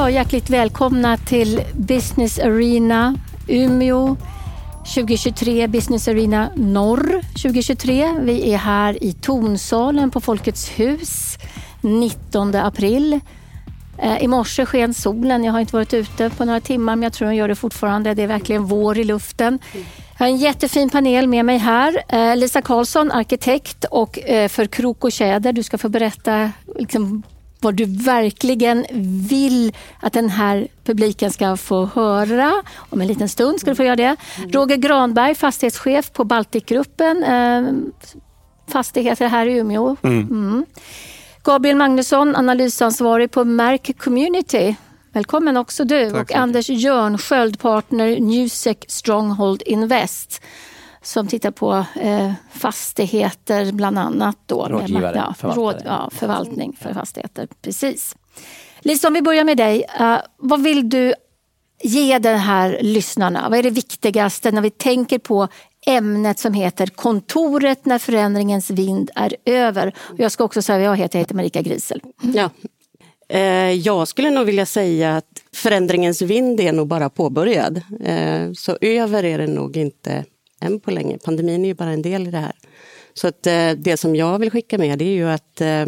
Ja, hjärtligt välkomna till Business Arena Umeå 2023, Business Arena Norr 2023. Vi är här i Tonsalen på Folkets hus 19 april. Eh, I morse sken solen. Jag har inte varit ute på några timmar men jag tror den gör det fortfarande. Det är verkligen vår i luften. Jag har en jättefin panel med mig här. Eh, Lisa Karlsson, arkitekt och eh, för Krok och Tjäder. Du ska få berätta liksom, vad du verkligen vill att den här publiken ska få höra. Om en liten stund ska du få göra det. Roger Granberg, fastighetschef på Baltikgruppen. Eh, fastigheter här i Umeå. Mm. Gabriel Magnusson, analysansvarig på Merk Community. Välkommen också du. Tack och. Anders Jörnsköld, partner Newsec Stronghold Invest som tittar på eh, fastigheter bland annat. Då, Rådgivare, ja, förvaltare. råd, ja, förvaltning för fastigheter. Precis. Lisa, om vi börjar med dig. Eh, vad vill du ge den här lyssnarna? Vad är det viktigaste när vi tänker på ämnet som heter Kontoret när förändringens vind är över? Och jag ska också säga vad jag heter, jag heter Marika Grisel. Ja. Eh, Jag skulle nog vilja säga att förändringens vind är nog bara påbörjad. Eh, Så över är det nog inte än på länge. Pandemin är ju bara en del i det här. Så att eh, det som jag vill skicka med det är ju att, eh,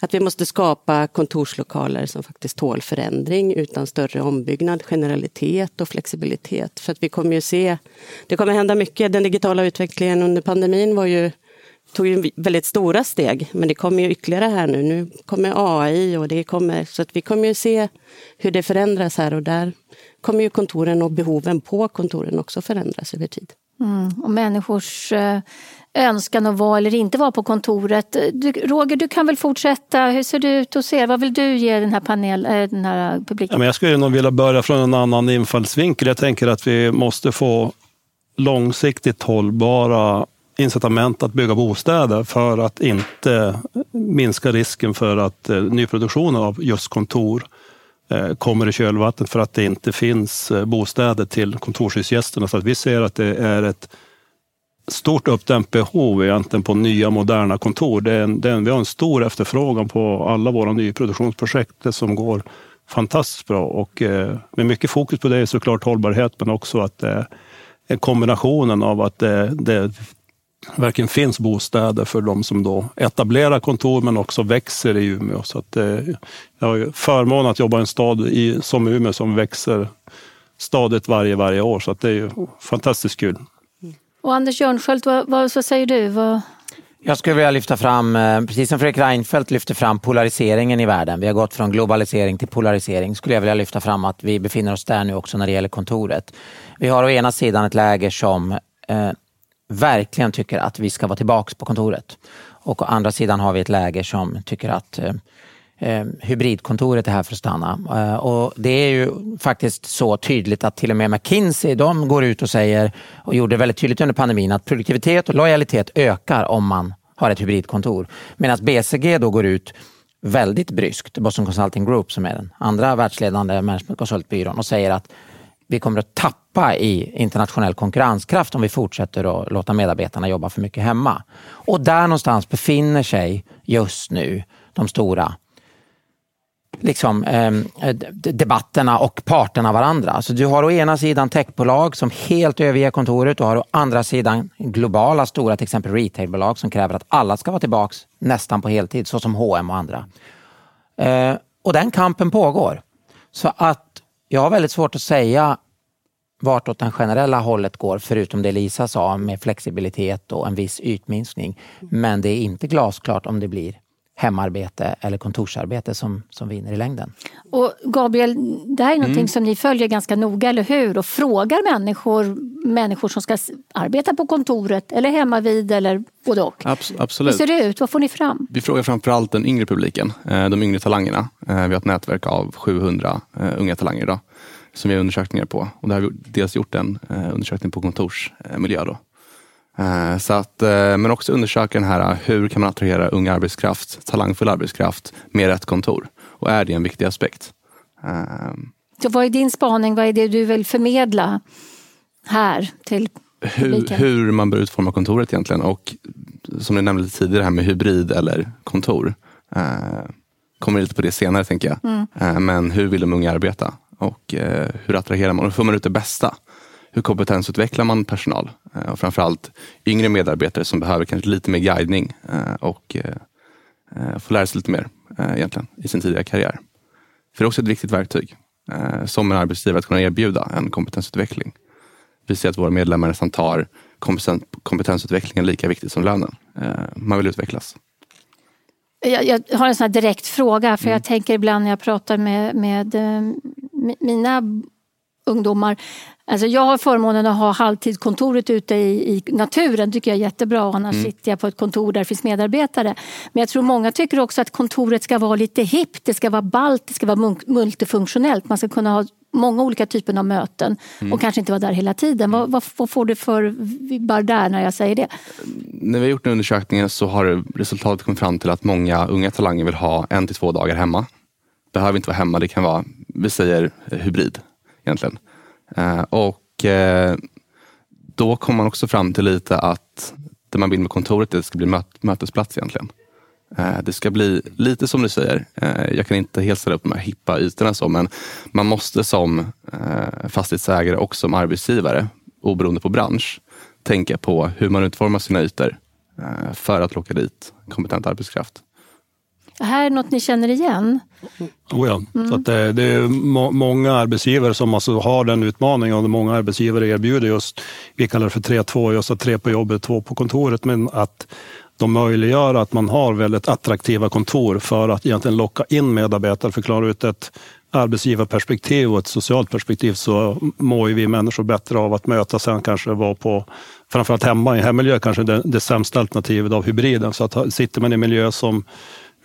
att vi måste skapa kontorslokaler som faktiskt tål förändring utan större ombyggnad, generalitet och flexibilitet. För att vi kommer ju se, det kommer hända mycket. Den digitala utvecklingen under pandemin var ju tog ju väldigt stora steg, men det kommer ju ytterligare här nu. Nu kommer AI och det kommer, så att vi kommer ju se hur det förändras här och där kommer ju kontoren och behoven på kontoren också förändras över tid. Mm. Och människors eh, önskan att vara eller inte vara på kontoret. Eh, du, Roger, du kan väl fortsätta. Hur ser det ut hos er? Vad vill du ge den här, panel, eh, den här publiken? Ja, men jag skulle nog vilja börja från en annan infallsvinkel. Jag tänker att vi måste få långsiktigt hållbara incitament att bygga bostäder för att inte minska risken för att nyproduktionen av just kontor eh, Eh, kommer i kölvattnet för att det inte finns eh, bostäder till kontorshusgästerna. Så att vi ser att det är ett stort uppdämt behov egentligen på nya moderna kontor. Det är en, det är en, vi har en stor efterfrågan på alla våra nyproduktionsprojekt som går fantastiskt bra och eh, med mycket fokus på det är såklart hållbarhet men också att eh, det är kombinationen av att det, det verkligen finns bostäder för de som då etablerar kontor men också växer i Umeå. Så att, eh, jag har förmånen att jobba i en stad i, som Umeå som växer stadigt varje, varje år så att det är ju fantastiskt kul. Och Anders Jörnsköld, vad, vad, vad säger du? Vad, Jag skulle vilja lyfta fram, eh, precis som Fredrik Reinfeldt lyfte fram polariseringen i världen. Vi har gått från globalisering till polarisering. Skulle jag vilja lyfta fram att vi befinner oss där nu också när det gäller kontoret. Vi har å ena sidan ett läge som eh, verkligen tycker att vi ska vara tillbaks på kontoret. Och å andra sidan har vi ett läge som tycker att eh, eh, hybridkontoret är här för att stanna. Eh, och det är ju faktiskt så tydligt att till och med McKinsey de går ut och säger och gjorde väldigt tydligt under pandemin att produktivitet och lojalitet ökar om man har ett hybridkontor. Medan BCG då går ut väldigt bryskt, Boston Consulting Group som är den andra världsledande managementkonsultbyrån och säger att vi kommer att tappa i internationell konkurrenskraft om vi fortsätter att låta medarbetarna jobba för mycket hemma. Och där någonstans befinner sig just nu de stora liksom, eh, debatterna och parterna varandra. Så du har å ena sidan techbolag som helt överger kontoret och har å andra sidan globala stora till exempel retailbolag som kräver att alla ska vara tillbaks nästan på heltid, såsom H&M och andra. Eh, och den kampen pågår. Så att jag har väldigt svårt att säga vartåt den generella hållet går, förutom det Lisa sa med flexibilitet och en viss ytminskning. Men det är inte glasklart om det blir hemarbete eller kontorsarbete som, som vinner i längden. och Gabriel, det här är någonting som ni följer ganska noga, eller hur? Och frågar människor, människor som ska arbeta på kontoret eller hemma vid eller både och. Abs- Hur absolut. ser det ut? Vad får ni fram? Vi frågar framförallt den yngre publiken, eh, de yngre talangerna. Eh, Vi har ett nätverk av 700 eh, unga talanger idag som vi har undersökningar på. Och där har vi dels gjort en eh, undersökning på kontorsmiljö. Då. Eh, Så att, eh, men också undersöka den här, hur kan man attrahera ung arbetskraft, talangfull arbetskraft med rätt kontor? Och är det en viktig aspekt? Eh, Så vad är din spaning? Vad är det du vill förmedla här till hur, hur man bör utforma kontoret egentligen. Och som ni nämnde tidigare, det här med hybrid eller kontor. Eh, kommer lite på det senare tänker jag. Mm. Men hur vill de unga arbeta? Och hur attraherar man? Hur får man ut det bästa? Hur kompetensutvecklar man personal? Och framförallt yngre medarbetare som behöver kanske lite mer guidning och få lära sig lite mer egentligen i sin tidiga karriär. För det är också ett viktigt verktyg som en arbetsgivare att kunna erbjuda en kompetensutveckling. Vi ser att våra medlemmar nästan tar kompetensutvecklingen lika viktigt som lönen. Man vill utvecklas. Jag, jag, har en sån direkt fråga, för mm. jag tänker ibland när jag pratar med, med, eh, mina ungdomar. Alltså jag har förmånen att ha halvtidskontoret ute i, i naturen, tycker jag är jättebra. Annars mm. sitter jag på ett kontor där det finns medarbetare. Men jag tror många tycker också att kontoret ska vara lite hippt, det ska vara ballt, det ska vara multifunktionellt. Man ska kunna ha många olika typer av möten mm. och kanske inte vara där hela tiden. Vad, vad, vad får du för vibbar där när jag säger det? När vi har gjort den undersökningen så har resultatet kommit fram till att många unga talanger vill ha en till två dagar hemma. Behöver inte vara hemma, det kan vara, vi säger hybrid egentligen. Eh, och eh, då kommer man också fram till lite att det man vill med kontoret det ska bli möt mötesplats egentligen. Eh, det ska bli lite som du säger. Jag kan inte helt ställa upp de här hippa ytorna så, men man måste som fastighetsägare och som arbetsgivare, oberoende på bransch, tänka på hur man utformar sina ytor för att locka dit kompetent arbetskraft. Det här är något ni känner igen? Oh ja. Mm. Så det, eh, det, är må, många arbetsgivare som alltså har den utmaningen och många arbetsgivare erbjuder just, vi kallar det för 3-2, just att tre på jobbet, två på kontoret, men att de möjliggör att man har väldigt attraktiva kontor för att egentligen locka in medarbetare. Förklara ut ett arbetsgivarperspektiv och ett socialt perspektiv så mår ju vi människor bättre av att mötas sen kanske vara på, framförallt hemma i hemmiljö, kanske det, det sämsta alternativet av hybriden. Så att sitter man i en miljö som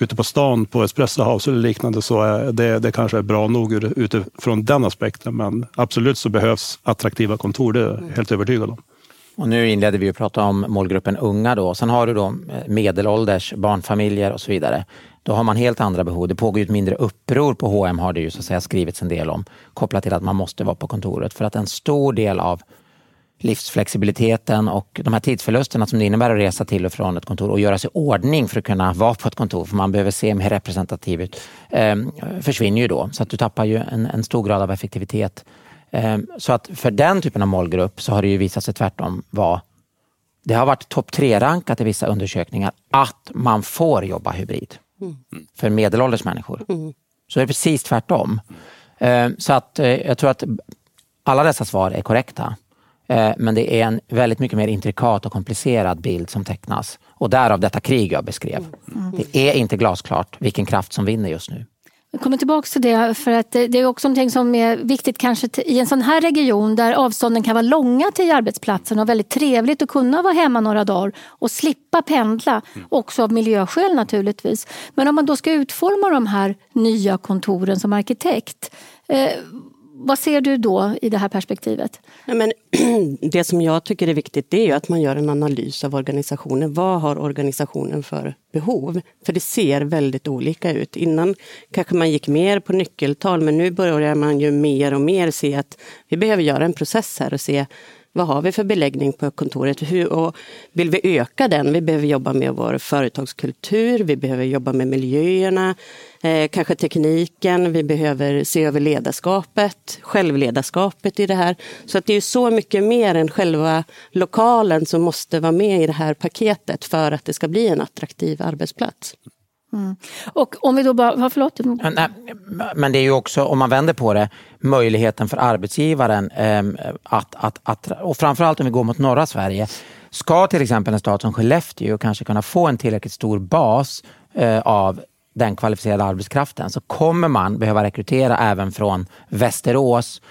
ute på stan på Espresso House eller liknande så är det, det kanske är bra nog utifrån den aspekten. Men absolut så behövs attraktiva kontor, det är jag helt övertygad om. Och nu inledde vi att prata om målgruppen unga då. Sen har du då eh, medelålders, barnfamiljer och så vidare. Då har man helt andra behov. Det pågår ett mindre uppror på H&M har det ju så att säga skrivits en del om. Kopplat till att man måste vara på kontoret. För att en stor del av livsflexibiliteten och de här tidsförlusterna som det innebär att resa till och från ett kontor och göra sig ordning för att kunna vara på ett kontor, för man behöver se mer representativ ut, ehm, försvinner ju då. Så att du tappar ju en, en stor grad av effektivitet ehm, så att för den typen av målgrupp så har det ju visat sig tvärtom vara det har varit topp tre-rankat i vissa undersökningar att man får jobba hybrid mm. för medelålders människor. Mm. Så det är precis tvärtom. Ehm, så att eh, jag tror att alla dessa svar är korrekta. Ehm, men det är en väldigt mycket mer intrikat och komplicerad bild som tecknas. Och därav detta krig jag beskrev. Mm. Det är inte glasklart vilken kraft som vinner just nu. Jag kommer tillbaka till det för att det är också någonting som är viktigt kanske i en sån här region där avstånden kan vara långa till arbetsplatsen och väldigt trevligt att kunna vara hemma några dagar och slippa pendla, mm. också av miljöskäl naturligtvis. Men om man då ska utforma de här nya kontoren som arkitekt, eh, vad ser du då i det här perspektivet? Nej, men, det som jag tycker är viktigt det är att man gör en analys av organisationen. Vad har organisationen för behov? För det ser väldigt olika ut. Innan kanske man gick mer på nyckeltal men nu börjar man ju mer och mer se att vi behöver göra en process här och se vad har vi för beläggning på kontoret? Hur, och vill vi öka den? Vi behöver jobba med vår företagskultur, vi behöver jobba med miljöerna, eh, kanske tekniken, vi behöver se över ledarskapet, självledarskapet i det här. Så att det är så mycket mer än själva lokalen som måste vara med i det här paketet för att det ska bli en attraktiv arbetsplats. Mm. Och om vi då bara, förlåt. Nej, men det är ju också, om man vänder på det, möjligheten för arbetsgivaren eh, att, att, att, och framförallt om vi går mot norra Sverige, ska till exempel en stad som Skellefteå kanske kunna få en tillräckligt stor bas eh, av den kvalificerade arbetskraften så kommer man behöva rekrytera även från Västerås,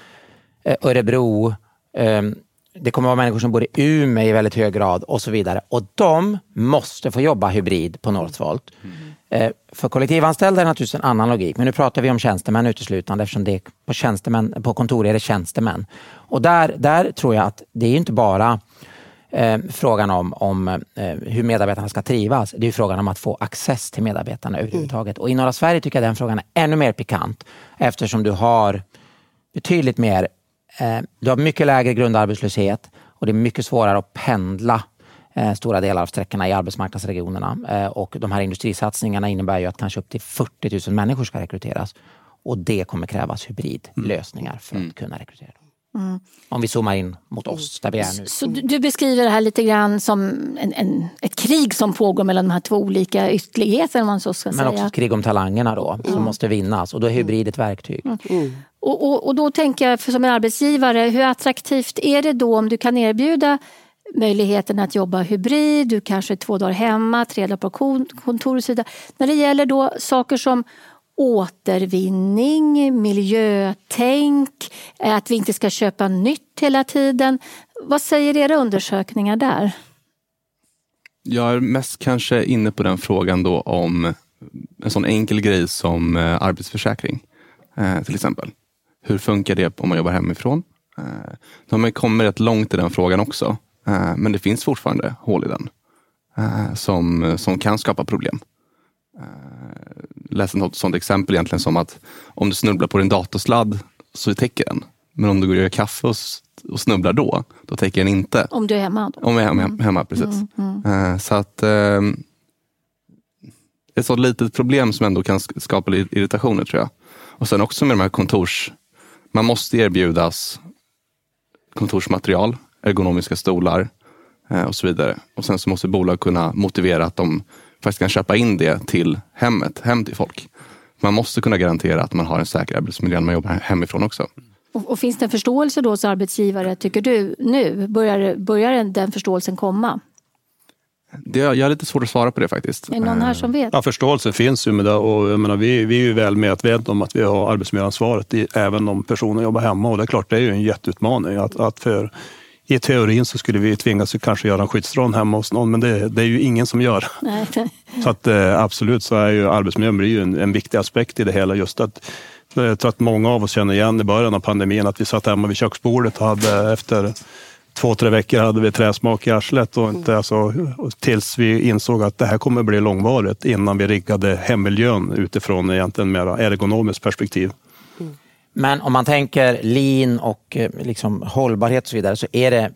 eh, Örebro, ehm, det kommer vara människor som bor i Umeå i väldigt hög grad och så vidare. Och de måste få jobba hybrid på Northvolt. Mm. Eh, för kollektivanställda är det naturligtvis en annan logik, men nu pratar vi om tjänstemän uteslutande eftersom det på, tjänstemän, på kontor är det tjänstemän. Och där, där tror jag att det är inte bara eh, frågan om, om eh, hur medarbetarna ska trivas. Det är frågan om att få access till medarbetarna överhuvudtaget. Och i norra Sverige tycker jag den frågan är ännu mer pikant eftersom du har betydligt mer, du har mycket lägre grundarbetslöshet och det är mycket svårare att pendla eh, stora delar av sträckorna i arbetsmarknadsregionerna. Eh, och de här industrisatsningarna innebär ju att kanske upp till 40 000 människor ska rekryteras. Och det kommer krävas hybridlösningar för att kunna rekrytera. Mm. Om vi zoomar in mot oss, där vi är nu. Så du beskriver det här lite grann som en, en, ett krig som pågår mellan de här två olika ytterligheterna. Man så ska Men säga. också ett krig om talangerna då, som mm. måste vinnas. Och då är hybrid ett verktyg. Mm. Och, och, och, då tänker jag, för som en arbetsgivare, hur attraktivt är det då om du kan erbjuda möjligheten att jobba hybrid, du kanske är två dagar hemma, tre dagar på kontor och så vidare. När det gäller då saker som återvinning, miljötänk, att vi inte ska köpa nytt hela tiden. Vad säger era undersökningar där? Jag är mest kanske inne på den frågan då om en sån enkel grej som eh, arbetsförsäkring eh, till exempel. Hur funkar det om man jobbar hemifrån? Eh, de har man kommit rätt långt i den frågan också. Men det finns fortfarande hål i den som, som kan skapa problem läste något sånt exempel egentligen som att om du snubblar på din datorsladd så täcker den. Men om du går och gör kaffe och, och snubblar då, då täcker den inte. Om du är hemma? Då. Om jag är hemma, hemma precis. Mm, mm. Så att eh, ett sånt litet problem som ändå kan skapa irritationer tror jag. Och sen också med de här kontors... Man måste erbjudas kontorsmaterial, ergonomiska stolar eh, och så vidare. Och sen så måste bolag kunna motivera att de faktiskt kan köpa in det till hemmet, hem till folk. Man måste kunna garantera att man har en säker arbetsmiljö när man jobbar hemifrån också. Och, och finns det en förståelse då hos arbetsgivare, tycker du, nu? Börjar, börjar den förståelsen komma? Det, jag har lite svårt att svara på det faktiskt. Är det någon här som vet? Ja, förståelse finns ju med det och jag menar, vi, vi är ju väl medvetna om att vi har arbetsmiljöansvaret i, även om personen jobbar hemma och det är klart det är ju en jätteutmaning att, att för i teorin så skulle vi tvingas kanske göra en skyddsdran hemma hos någon, men det, det är ju ingen som gör. Nej. Så att, eh, absolut så är ju arbetsmiljön blir ju en, en viktig aspekt i det hela. Just att, jag tror att många av oss känner igen i början av pandemin att vi satt hemma vid köksbordet och hade efter två, tre veckor hade vi träsmak i arslet och inte, alltså, tills vi insåg att det här kommer bli långvarigt innan vi riggade hemmiljön utifrån egentligen mer ergonomiskt perspektiv. Men om man tänker lean och eh, liksom hållbarhet och så vidare så är det,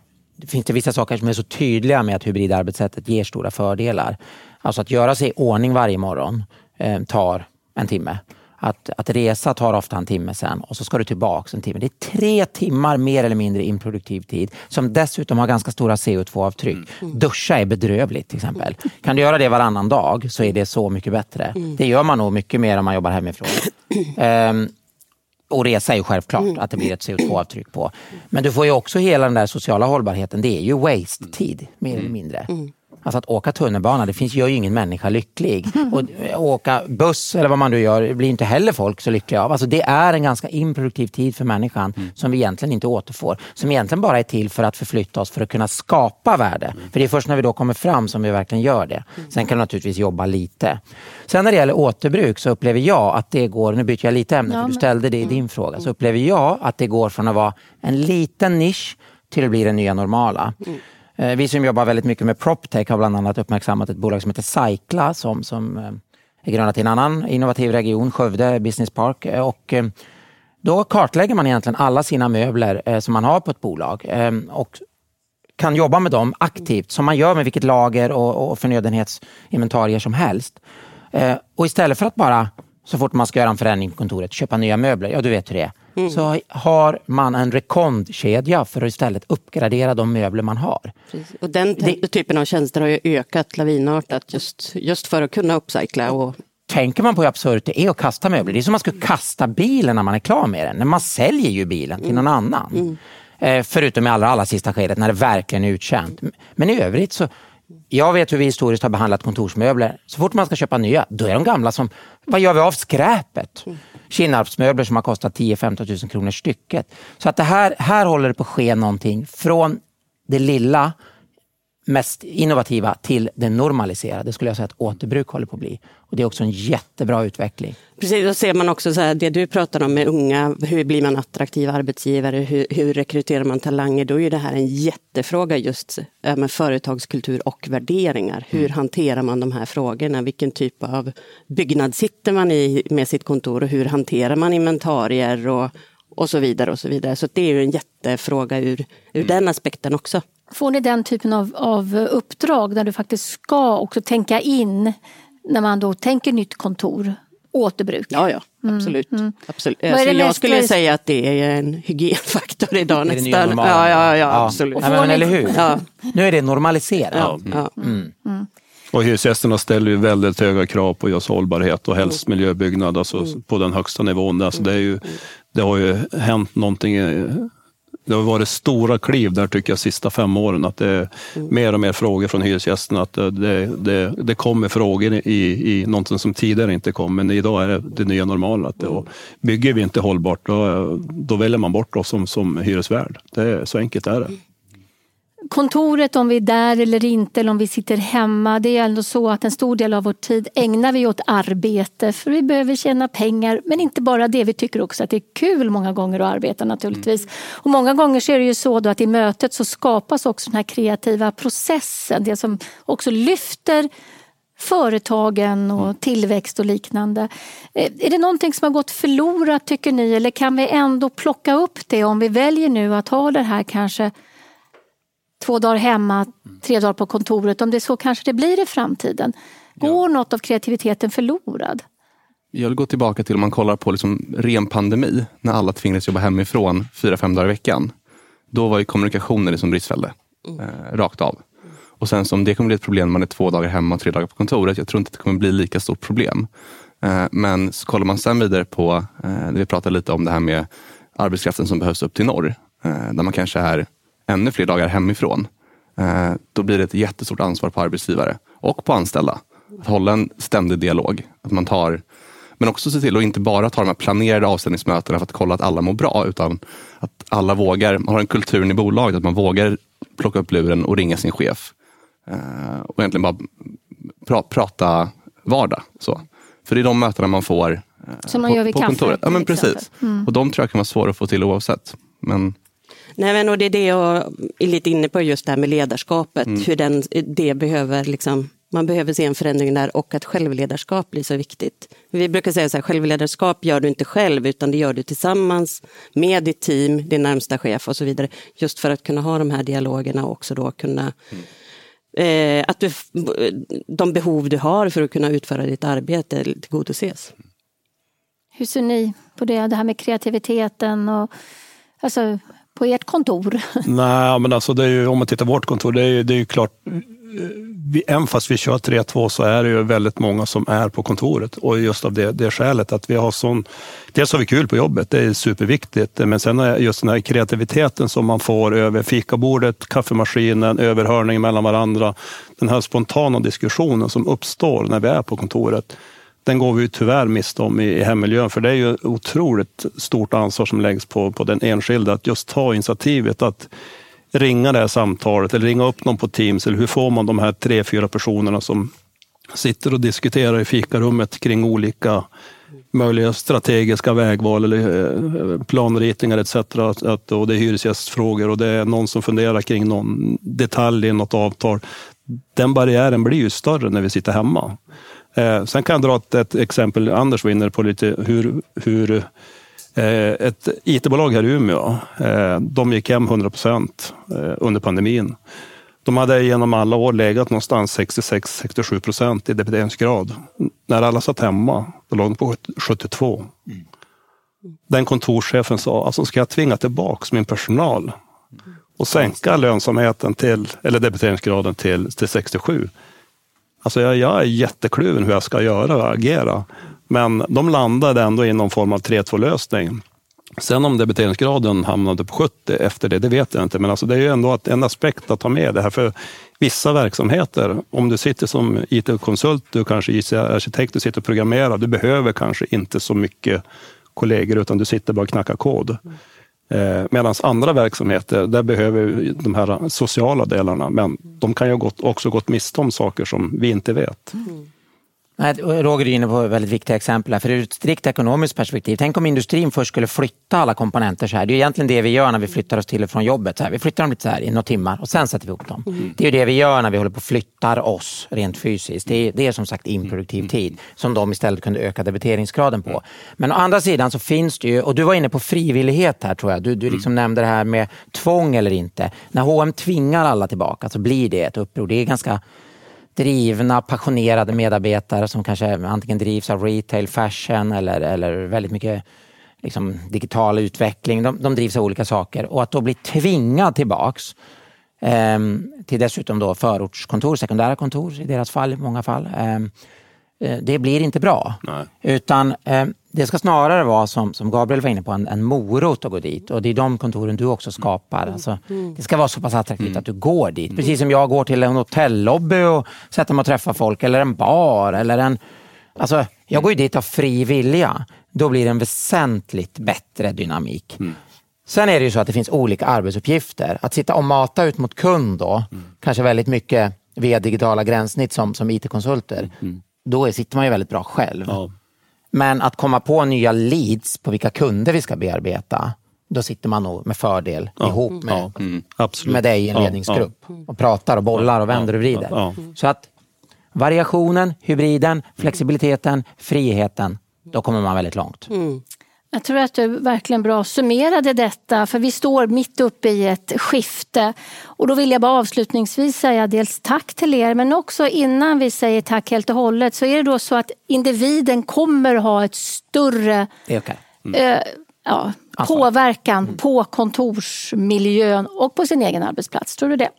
finns det vissa saker som är så tydliga med att hybridarbetssättet ger stora fördelar. Alltså att göra sig i ordning varje morgon eh, tar en timme. Att, att resa tar ofta en timme sen och så ska du tillbaka en timme. Det är tre timmar mer eller mindre improduktiv tid som dessutom har ganska stora CO2-avtryck. Mm. Duscha är bedrövligt till exempel. Kan du göra det varannan dag så är det så mycket bättre. Mm. Det gör man nog mycket mer om man jobbar hemifrån. um, och resa är ju självklart mm. att det blir ett CO2-avtryck på. Men du får ju också hela den där sociala hållbarheten. Det är ju waste-tid, mer eller mm. mindre. Mm. Alltså att åka tunnelbana, det finns, gör ju ingen människa lycklig. Och åka buss eller vad man nu gör blir inte heller folk så lyckliga av. Alltså det är en ganska improduktiv tid för människan mm. som vi egentligen inte återfår. Som egentligen bara är till för att förflytta oss för att kunna skapa värde. Mm. För det är först när vi då kommer fram som vi verkligen gör det. Mm. Sen kan du naturligtvis jobba lite. Sen när det gäller återbruk så upplever jag att det går, nu byter jag lite ämne ja, för du ställde det i din fråga, så upplever jag att det går från att vara en liten nisch till att bli det nya normala. Mm. Eh, vi som jobbar väldigt mycket med PropTech har bland annat uppmärksammat ett bolag som heter Cycla som, som eh, är grundat i en annan innovativ region, Skövde Business Park. Eh, och då kartlägger man egentligen alla sina möbler som man har på ett bolag och kan jobba med dem aktivt som man gör med vilket lager och, och förnödenhetsinventarier som helst. Och istället för att bara så fort man ska göra en förändring på kontoret köpa nya möbler, ja du vet hur det är mm. så har man en rekondkedja för att istället uppgradera de möbler man har. Precis. Och den det, typen av tjänster har ju ökat lavinartat just, just för att kunna uppcykla. Och... Tänker man på hur absurt det är att kasta möbler, det är som att man skulle kasta bilen när man är klar med den. Men man säljer ju bilen till någon annan. Mm. Eh, förutom i allra, allra sista skedet när det verkligen är uttjänt. Men i övrigt så jag vet hur vi historiskt har behandlat kontorsmöbler. Så fort man ska köpa nya, då är de gamla som, vad gör vi av skräpet? Kinnarpsmöbler som har kostat 10-15 000 kronor stycket. Så att det här, här håller det på att ske någonting från det lilla mest innovativa till det normaliserade skulle jag säga att återbruk håller på att bli. Och det är också en jättebra utveckling. Precis, då ser man också så här, det du pratar om med unga, hur blir man attraktiv arbetsgivare, hur, hur rekryterar man talanger? Då är det här en jättefråga just med företagskultur och värderingar. Hur mm. hanterar man de här frågorna? Vilken typ av byggnad sitter man i med sitt kontor och hur hanterar man inventarier och, och så vidare. och Så vidare. Så det är ju en jättefråga ur, ur mm. den aspekten också. Får ni den typen av, av uppdrag där du faktiskt ska också tänka in när man då tänker nytt kontor, återbruk? Ja, ja absolut. Mm. absolut. Vad är Alltså, det jag skulle säga att det är en hygienfaktor idag nästan. normala. Ja, ja, ja, absolut. Ja, men, eller hur? Ja. Nu är det normaliserat. Ja, ja. Och hyresgästerna ställer ju väldigt höga krav på just hållbarhet och helst miljöbyggnad, alltså på den högsta nivån. Alltså det, är ju, det har ju hänt någonting. Eh, Det har varit stora kliv där tycker jag sista fem åren. Att det är mer och mer frågor från hyresgästerna. Att det, det, det, det kommer frågor i, i någonting som tidigare inte kom. Men idag är det det nya normala. Att det, och bygger vi inte hållbart då, då väljer man bort oss som, som hyresvärd. Det så enkelt är det. Kontoret, om vi är där eller inte, eller om vi sitter hemma. Det är ändå så att en stor del av vår tid ägnar vi åt arbete för vi behöver tjäna pengar. Men inte bara det, vi tycker också att det är kul många gånger att arbeta naturligtvis. Och många gånger så är det ju så att i mötet så skapas också den här kreativa processen. Det som också lyfter företagen och tillväxt och liknande. Eh, Är det någonting som har gått förlorat tycker ni eller kan vi ändå plocka upp det om vi väljer nu att ha det här kanske två dagar hemma, tre dagar på kontoret. Om det är så kanske det blir i framtiden. Går något av kreativiteten förlorad? Jag vill gå tillbaka till om man kollar på liksom ren pandemi, när alla tvingades jobba hemifrån fyra, fem dagar i veckan. Då var ju kommunikationen liksom bristfällig, eh, rakt av. Och sen som det kommer bli ett problem när man är två dagar hemma och tre dagar på kontoret. Jag tror inte att det kommer bli lika stort problem. Eh, men så kollar man sen vidare på, eh, när vi pratade lite om det här med arbetskraften som behövs upp till norr, eh, där man kanske är ännu fler dagar hemifrån. Eh, då blir det ett jättestort ansvar på arbetsgivare och på anställda. Att hålla en ständig dialog. Att man tar, men också se till att inte bara ta de här planerade avstämningsmötena för att kolla att alla mår bra, utan att alla vågar, man har en kultur i bolaget att man vågar plocka upp luren och ringa sin chef. Eh, och egentligen bara pra, prata vardag. Så. För det är de mötena man får eh, Som man på, gör vid på kaffe, kontoret. Ja, till men precis. Och de tror jag kan vara svåra att få till oavsett. Men Nej, men och det är det jag är lite inne på, just det här med ledarskapet. Mm. Hur den, det behöver liksom, man behöver se en förändring där och att självledarskap blir så viktigt. Vi brukar säga så här, självledarskap gör du inte själv utan det gör du tillsammans med ditt team, din närmsta chef och så vidare. Just för att kunna ha de här dialogerna och också då kunna Mm. eh, att du, de behov du har för att kunna utföra ditt arbete tillgodoses. Hur ser ni på det, det här med kreativiteten och alltså, på ert kontor? Nej, men alltså det är ju, om man tittar på vårt kontor, det är ju, det är ju klart, vi, även fast vi kör 3-2 så är det ju väldigt många som är på kontoret. Och just av det, det skälet att vi har sån... Dels har vi kul på jobbet, det är superviktigt. Men sen är just den här kreativiteten som man får över fikabordet, kaffemaskinen, överhörning mellan varandra. Den här spontana diskussionen som uppstår när vi är på kontoret. Den går vi ju tyvärr miste om i, i hemmiljön, för det är ju otroligt stort ansvar som läggs på, på den enskilde att just ta initiativet att ringa det här samtalet eller ringa upp någon på Teams. Eller hur får man de här tre, fyra personerna som sitter och diskuterar i fikarummet kring olika möjliga strategiska vägval eller eh, planritningar etc. Att, att, och det är hyresgästfrågor och det är någon som funderar kring någon detalj i något avtal. Den barriären blir ju större när vi sitter hemma. Eh, sen kan jag dra ett, ett exempel, Anders var inne på lite hur, hur eh, ett IT-bolag här i Umeå, eh, de gick hem 100 procent eh, under pandemin. De hade genom alla år legat någonstans 66-67 procent i debiteringsgrad. När alla satt hemma, då låg de på 72. Den kontorschefen sa, alltså ska jag tvinga tillbaka min personal och sänka lönsamheten till, eller debiteringsgraden till, till 67. Alltså jag, jag är jättekluven hur jag ska göra och agera. Men de landade ändå i någon form av 3-2 lösning. Sen om debiteringsgraden hamnade på 70 efter det, det vet jag inte. Men alltså det är ju ändå att- en aspekt att ta med det här. För vissa verksamheter, om du sitter som IT-konsult, du kanske är arkitekt, du sitter och programmerar, du behöver kanske inte så mycket kollegor, utan du sitter bara och knackar kod. Eh, Medan andra verksamheter, där behöver vi de här sociala delarna, men de kan ju ha också gått miste om saker som vi inte vet. Mm. Roger är inne på väldigt viktiga exempel här. För ur ett strikt ekonomiskt perspektiv, tänk om industrin först skulle flytta alla komponenter så här. Det är egentligen det vi gör när vi flyttar oss till och från jobbet. Så här. Vi flyttar dem lite så här i några timmar och sen sätter vi ihop dem. Mm. Det är det vi gör när vi håller på och flyttar oss rent fysiskt. Det är, det är som sagt improduktiv mm. tid som de istället kunde öka debiteringsgraden på. Men å andra sidan så finns det ju, och du var inne på frivillighet här tror jag. Du, du liksom mm. nämnde det här med tvång eller inte. När H&M tvingar alla tillbaka så blir det ett uppror. Det är ganska drivna, passionerade medarbetare som kanske antingen drivs av retail, fashion eller, eller väldigt mycket liksom, digital utveckling. De, de drivs av olika saker och att då bli tvingad tillbaks eh, till dessutom då förortskontor, sekundära kontor i deras fall, i många fall. Ehm, eh, det blir inte bra. Nej. Utan eh, det ska snarare vara som, som Gabriel var inne på, en, en morot att gå dit. Och det är de kontoren du också skapar. Mm. Alltså, det ska vara så pass attraktivt mm. att du går dit. Precis som jag går till en hotellobby och sätter mig och träffar folk. Eller en bar. Eller en, alltså, jag går ju dit av fri vilja. Då blir det en väsentligt bättre dynamik. Mm. Sen är det ju så att det finns olika arbetsuppgifter. Att sitta och mata ut mot kund då, mm. kanske väldigt mycket via digitala gränssnitt som, som IT-konsulter. Mm. Då sitter man ju väldigt bra själv. Ja. Men att komma på nya leads på vilka kunder vi ska bearbeta, då sitter man nog med fördel ja. ihop med, ja. mm. med dig i en ledningsgrupp och pratar och bollar och vänder och vrider. Så att variationen, hybriden, flexibiliteten, friheten, då kommer man väldigt långt. Mm. Jag tror att du verkligen bra summerade detta för vi står mitt uppe i ett skifte. Och då vill jag bara avslutningsvis säga dels tack till er men också innan vi säger tack helt och hållet så är det då så att individen kommer ha ett större mm. eh, ja, påverkan mm. på kontorsmiljön och på sin egen arbetsplats. Tror du det?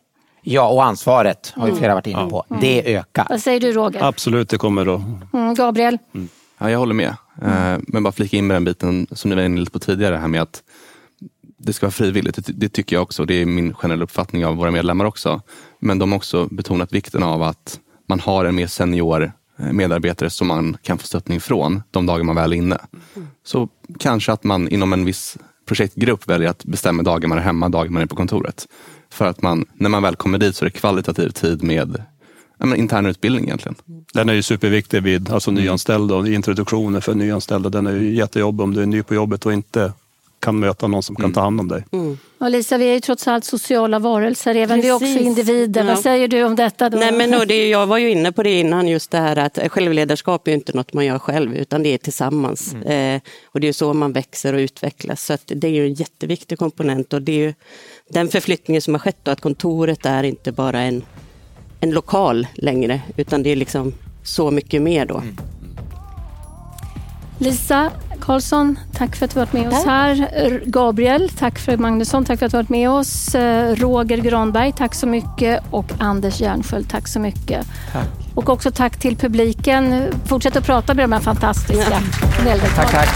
Ja, och ansvaret har ju flera varit inne på. Mm. Det ökar. Vad säger du Roger? Absolut, det kommer då. Mm, Gabriel? Mm. Ja, jag håller med. Mm. Men bara flika in med den biten som ni var inne lite på tidigare, här med att det ska vara frivilligt. Det, det, tycker jag också. Det är min generella uppfattning av våra medlemmar också. Men de har också betonat vikten av att man har en mer senior eh, medarbetare som man kan få stöttning från de dagar man väl är inne. Mm. Så kanske att man inom en viss projektgrupp väljer att bestämma dagar man är hemma, dagar man är på kontoret. För att man, när man väl kommer dit så är det kvalitativ tid med ja, intern utbildning egentligen. Den är ju superviktig vid alltså, mm. nyanställda och introduktioner för nyanställda. Den är ju jättejobbig om du är ny på jobbet och inte kan möta någon som kan mm. ta hand om dig. Mm. Och Lisa, vi är ju trots allt sociala varelser, även vi är också individer. Ja. Vad säger du om detta? Då? Nej, men det, jag var ju inne på det innan, just det här att självledarskap är inte något man gör själv, utan det är tillsammans. Mm. Eh, och det är så man växer och utvecklas. Så det är ju en jätteviktig komponent och det är ju den förflyttningen som har skett, då, att kontoret är inte bara en en lokal längre, utan det är liksom så mycket mer då. Mm. Lisa Karlsson, tack för att du varit med oss här. Gabriel, tack för Magnusson, tack för att du varit med oss. Eh, Roger Granberg, tack så mycket. Och Anders Järnsköld, tack så mycket. Tack. Och också tack till publiken. Fortsätt att prata med de här fantastiska ja. Tack, tack.